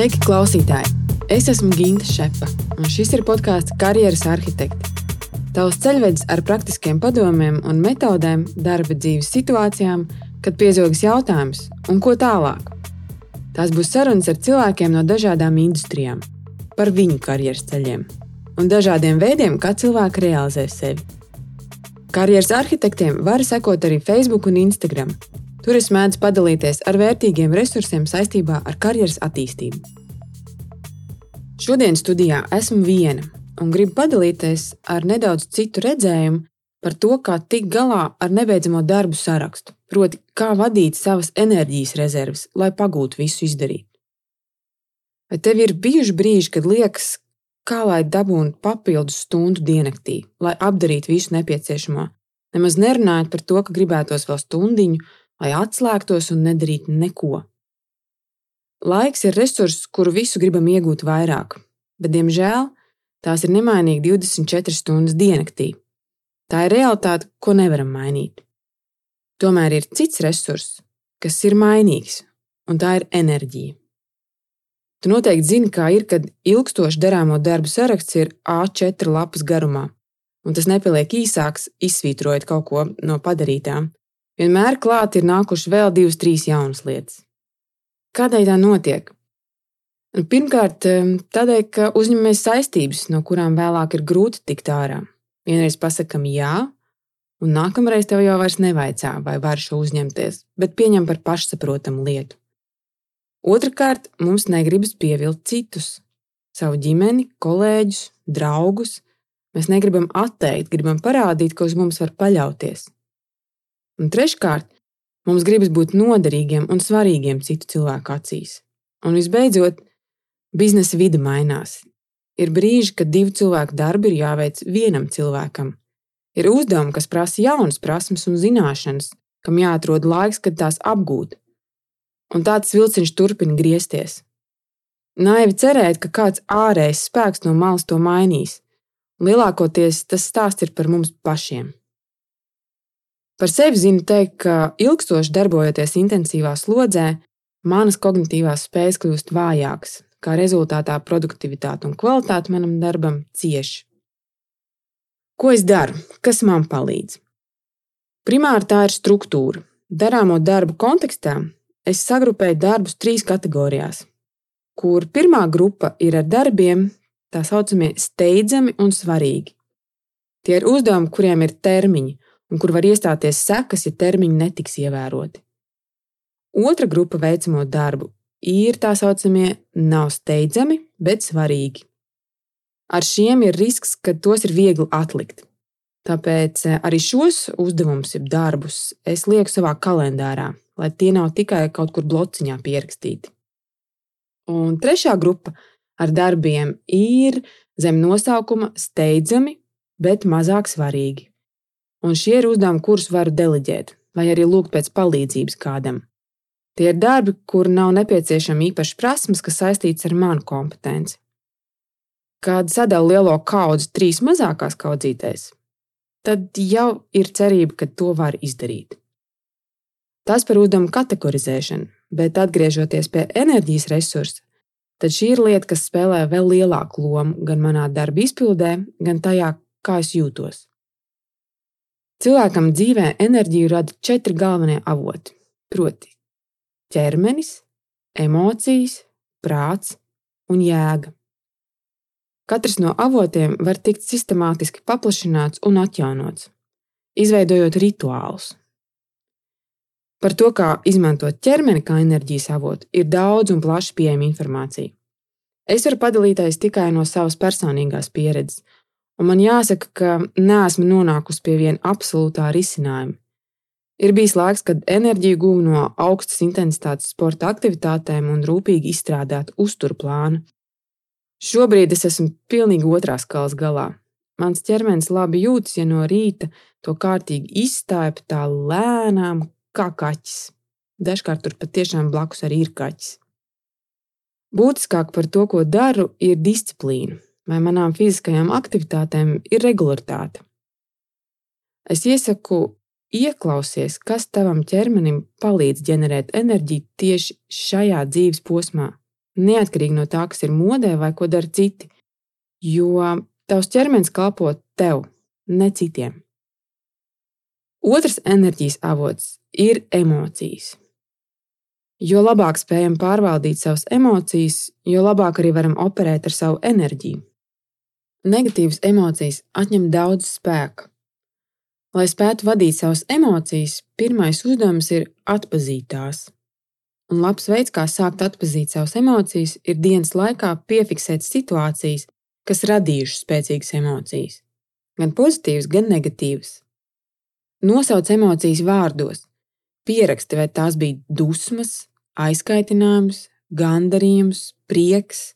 Sveiki, klausītāji! Es esmu Ginta Šepa, un šis ir podkāsts Karjeras arhitekti. Tavs ceļvedis ar praktiskiem padomiem un metodēm darba dzīves situācijām, kad piezogas jautājums, un ko tālāk. Tās būs sarunas ar cilvēkiem no dažādām industrijām, par viņu karjeras ceļiem un dažādiem veidiem, kā cilvēki realizē sevi. Karjeras arhitektiem var sekot arī Facebook un Instagram. Tur es mēdzu padalīties ar vērtīgiem resursiem saistībā ar karjeras attīstību. Šodien studijā esmu viena un gribu padalīties ar nedaudz citu redzējumu par to, kā tikt galā ar nebeidzamo darbu sarakstu, proti, kā vadīt savas enerģijas rezerves, lai pagūtu visu izdarīt. Vai tev ir bijuši brīži, kad liekas, kā lai dabūtu papildus stundu diennaktī, lai apdarītu visu nepieciešamo, nemaz nerunājot par to, ka gribētos vēl stundiņu, lai atslēgtos un nedarītu neko. Laiks ir resurss, kuru visu gribam iegūt vairāk, bet, diemžēl, tās ir nemainīgi 24 stundas diennaktī. Tā ir realitāte, ko nevaram mainīt. Tomēr ir cits resurss, kas ir mainīgs, un tā ir enerģija. Tu noteikti zini, kā ir, kad ilgstoši darāmo darbu saraksts ir A4 lapas garumā, un tas nepaliek īsāks, izsvītrojot kaut ko no padarītām. Vienmēr klāt ir nākuši vēl divas, trīs jaunas lietas. Kādēļ tā notiek? Pirmkārt, tādēļ, ka uzņemamies saistības, no kurām vēlāk ir grūti tikt ārā. Vienreiz pasakām jā, un nākamreiz tev jau vairs nevaicā, vai var šo uzņemties, bet pieņem par pašsaprotamu lietu. Otrakārt, mums negribas pievilkt citus, savu ģimeni, kolēģus, draugus. Mēs negribam atteikt, gribam parādīt, ka uz mums var paļauties. Un treškārt, mums gribas būt noderīgiem un svarīgiem citu cilvēku acīs. Un visbeidzot, biznesa vide mainās. Ir brīži, kad divu cilvēku darbi ir jāveic vienam cilvēkam. Ir uzdevumi, kas prasa jaunas prasmes un zināšanas, kam jāatrod laiks, kad tās apgūt un tāds vilciņš turpina griezties. Naivi cerēt, ka kāds ārējs spēks no malas to mainīs. Lielākoties tas stāsts ir par mums pašiem. Par sevi zinu teikt, ka ilgstoši darbojoties intensīvā slodzē, manas kognitīvās spējas kļūst vājākas, kā rezultātā produktivitāte un kvalitāte manam darbam cieši. Ko es daru? Kas man palīdz? Primāri tā ir struktūra. Darāmo darbu kontekstā es sagrupēju darbus trīs kategorijās, kur pirmā grupa ir ar darbiem, tā saucamie steidzami un svarīgi. Tie ir uzdevumi, kuriem ir termiņi, un kur var iestāties sekas, ja termiņi netiks ievēroti. Otra grupa veicamo darbu ir tā saucamie nav steidzami, bet svarīgi. Ar šiem ir risks, ka tos ir viegli atlikt. Tāpēc eh, arī šos uzdevumus, jeb darbus, es lieku savā kalendārā, lai tie nav tikai kaut kur blociņā pierakstīti. Un trešā grupa ar darbiem ir zem nosaukuma steidzami, bet mazāk svarīgi. Un šie ir uzdevumi, kurus varu deleģēt, vai arī lūgt pēc palīdzības kādam. Tie ir darbi, kur nav nepieciešama īpaša prasmes, kas saistīts ar manu kompetenci. Kad sadala lielo kaudzi trīs mazākās kaudzītēs, tad jau ir cerība, ka to var izdarīt. Tas par uzdevumu kategorizēšanu, bet atgriežoties pie enerģijas resursa, tad šī ir lieta, kas spēlē vēl lielāku lomu gan manā darba izpildē, gan tajā, kā es jūtos. Cilvēkam dzīvē enerģiju rada četri galvenie avoti, proti, ķermenis, emocijas, prāts un jēga. Katrs no avotiem var tikt sistemātiski paplašināts un atjaunots, izveidojot rituālus, Par to, kā izmantot ķermeni kā enerģijas avotu, ir daudz un plaši pieejama informācija. Es varu padalīties tikai no savas personīgās pieredzes, un man jāsaka, ka neesmu nonākusi pie viena absolūtā risinājuma. Ir bijis laiks, kad enerģiju guvu no augstas intensitātes sporta aktivitātēm un rūpīgi izstrādāta uzturplāna. Šobrīd es esmu pilnīgi otrā skalas galā. Mans ķermenis labi jūtas, ja no rīta to kārtīgi izstāja tā lēnām, kā kaķis. Dažkārt tur patiešām blakus arī ir kaķis. Būtiskāk par to, ko daru, ir disciplīna, vai manām fiziskajām aktivitātēm ir regularitāte. Es iesaku ieklausies, kas tavam ķermenim palīdz ģenerēt enerģiju tieši šajā dzīves posmā. neatkarīgi no tā, kas ir modē vai ko dara citi. Jo tavs ķermenis kalpo tev, ne citiem. Otrs enerģijas avots ir emocijas. Jo labāk spējam pārvaldīt savas emocijas, jo labāk arī varam operēt ar savu enerģiju. Negatīvas emocijas atņem daudz spēka. Lai spētu vadīt savas emocijas, pirmais uzdevums ir atpazīt tās. Un labs veids, kā sākt atpazīt savas emocijas, ir dienas laikā piefiksēt situācijas, kas radījušas spēcīgas emocijas, gan pozitīvas, gan negatīvas. Nosauc emocijas vārdos, pieraksti, vai tās bija dusmas, aizkaitinājums, gandarījums, prieks,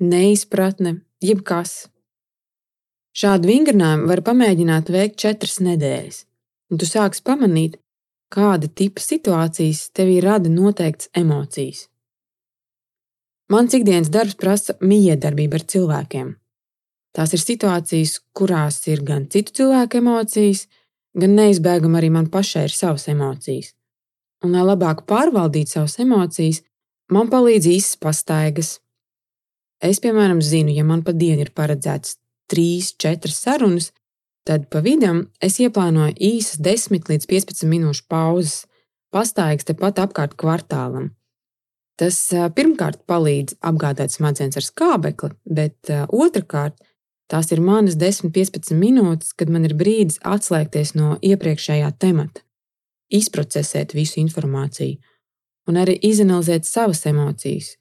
neizpratne, jebkas. Šādu vingrinājumu var pamēģināt veikt četras nedēļas, un tu sāksi pamanīt, kāda tipa situācijas tevī rada noteikts emocijas. Mans ikdienas darbs prasa miedarbību ar cilvēkiem. Tās ir situācijas, kurās ir gan citu cilvēku emocijas, gan neizbēgami arī man pašai ir savas emocijas. Un, lai labāk pārvaldītu savas emocijas, man palīdz īsas pastaigas. Es, piemēram, zinu, ja man pa dienu ir paredzēts trīs, četras sarunas, Tad pa vidam es ieplānoju īsas 10 līdz 15 minūšu pauzes, pastaigas tepat apkārt kvartālam. Tas pirmkārt palīdz apgādāt smadzenes ar skābekli, bet otrkārt tās ir manas 10-15 minūtes, kad man ir brīdis atslēgties no iepriekšējā temata, izprocesēt visu informāciju un arī izanalizēt savas emocijas,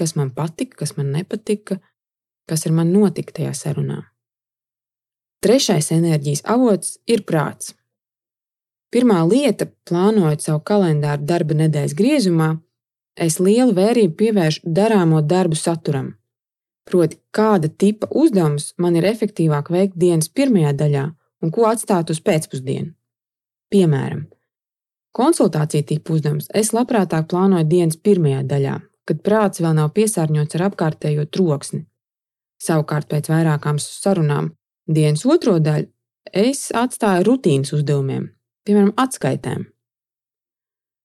kas man patika, kas man nepatika, kas ar mani notika tajā sarunā. Trešais enerģijas avots ir prāts. Pirmā lieta, plānojot savu kalendāru darba nedēļas griezumā, es lielu vērību pievēršu darāmo darbu saturam. Proti, kāda tipa uzdevumus man ir efektīvāk veikt dienas pirmajā daļā un ko atstāt uz pēcpusdienu. Piemēram, konsultāciju tipu uzdevumus es labprātāk plānoju dienas pirmajā daļā, kad prāts vēl nav piesārņots ar apkārtējo troksni. Savukārt pēc vairākām sarunām Dienas otro daļu es atstāju rutīnas uzdevumiem, piemēram, atskaitēm.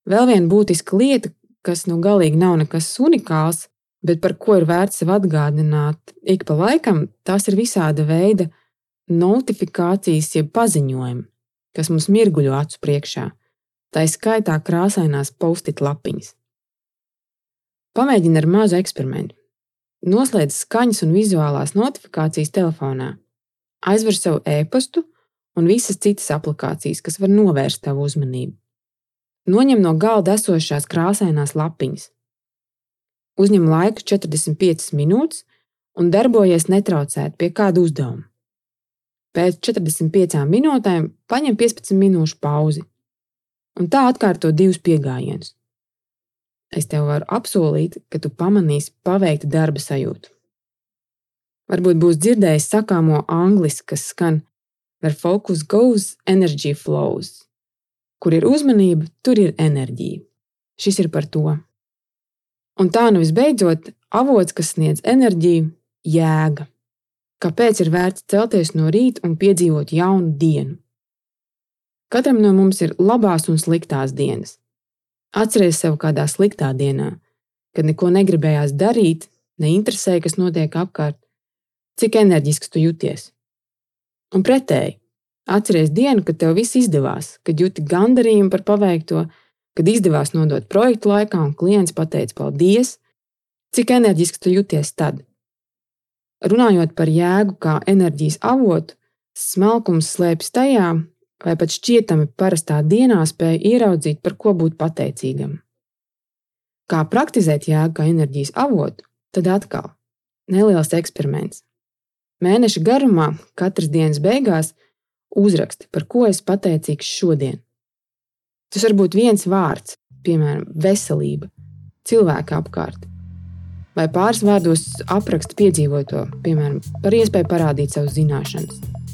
Vēl viena būtiska lieta, kas nu galīgi nav nekas unikāls, bet par ko ir vērts sev atgādināt ik pa laikam, tās ir visāda veida notifikācijas, jeb paziņojumi, kas mums mirguļo acu priekšā, tā izskaitā krāsainās postit lapiņas. Pamēģini ar mazu eksperimentu. Noslēdz skaņas un vizuālās notifikācijas telefonā aizver savu e-pastu un visas citas aplikācijas, kas var novērst tavu uzmanību. Noņem no galda esošās krāsainās lapiņas. Uzņem laiku 45 minūtes un darbojies netraucēt pie kāda uzdevuma. Pēc 45 minūtēm paņem 15 minūšu pauzi, un tā atkārto divus piegājienus. Es tev varu apsolīt, ka tu pamanīsi paveikta darba sajūtu. Varbūt būs dzirdējis sakāmo angliski, kas skan: Where focus goes, energy flows. Kur ir uzmanība, tur ir enerģija. Šis ir par to. Un tā nu visbeidzot, avots, kas sniedz enerģiju, jēga. Kāpēc ir vērts celties no rīta un piedzīvot jaunu dienu? Katram no mums ir labās un sliktās dienas. Atceries sev kādā sliktā dienā, kad neko negribējās darīt, neinteresēja, kas notiek apkārt, cik enerģisks tu jūties. Un pretēji, atceries dienu, kad tev viss izdevās, kad jūti gandarījumu par paveikto, kad izdevās nodot projektu laikā un klients pateica paldies, cik enerģisks tu jūties tad. Runājot par jēgu kā enerģijas avotu, smalkums slēpjas tajā, vai pat šķietami parastā dienā spēja ieraudzīt, par ko būt pateicīgam. Kā praktizēt jēgu kā enerģijas avotu, tad atkal neliels eksperiments. Mēneša garumā, katras dienas beigās, uzraksti, par ko es pateicīgs šodien. Tas var būt viens vārds, piemēram, veselība, cilvēka apkārt. Vai pāris vārdos apraksta piedzīvoto, piemēram, par iespēju parādīt savas zināšanas.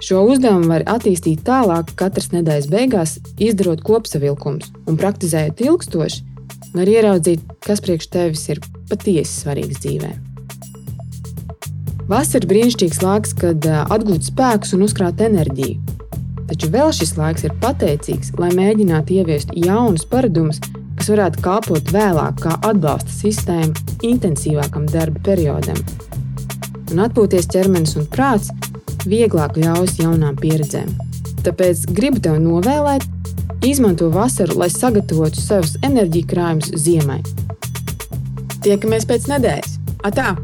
Šo uzdevumu var attīstīt tālāk, katras nedēļas beigās, izdarot kopsavilkumus un praktizējot ilgstoši, var ieraudzīt, kas priekš tevis ir patiesi svarīgs dzīvēm. Vasara ir brīnišķīgs laiks, kad atgūt spēkus un uzkrāt enerģiju. Taču vēl šis laiks ir pateicīgs, lai mēģinātu ieviest jaunus paradumus, kas varētu kalpot vēlāk kā atbalsta sistēma intensīvākam darba periodam. Un atpūties ķermenis un prāts vieglāk ļaus jaunām pieredzēm. Tāpēc gribu tev novēlēt, izmanto vasaru, lai sagatavotu savus enerģiju krājumus ziemai. Tiekamies pēc nedēļas! Atā!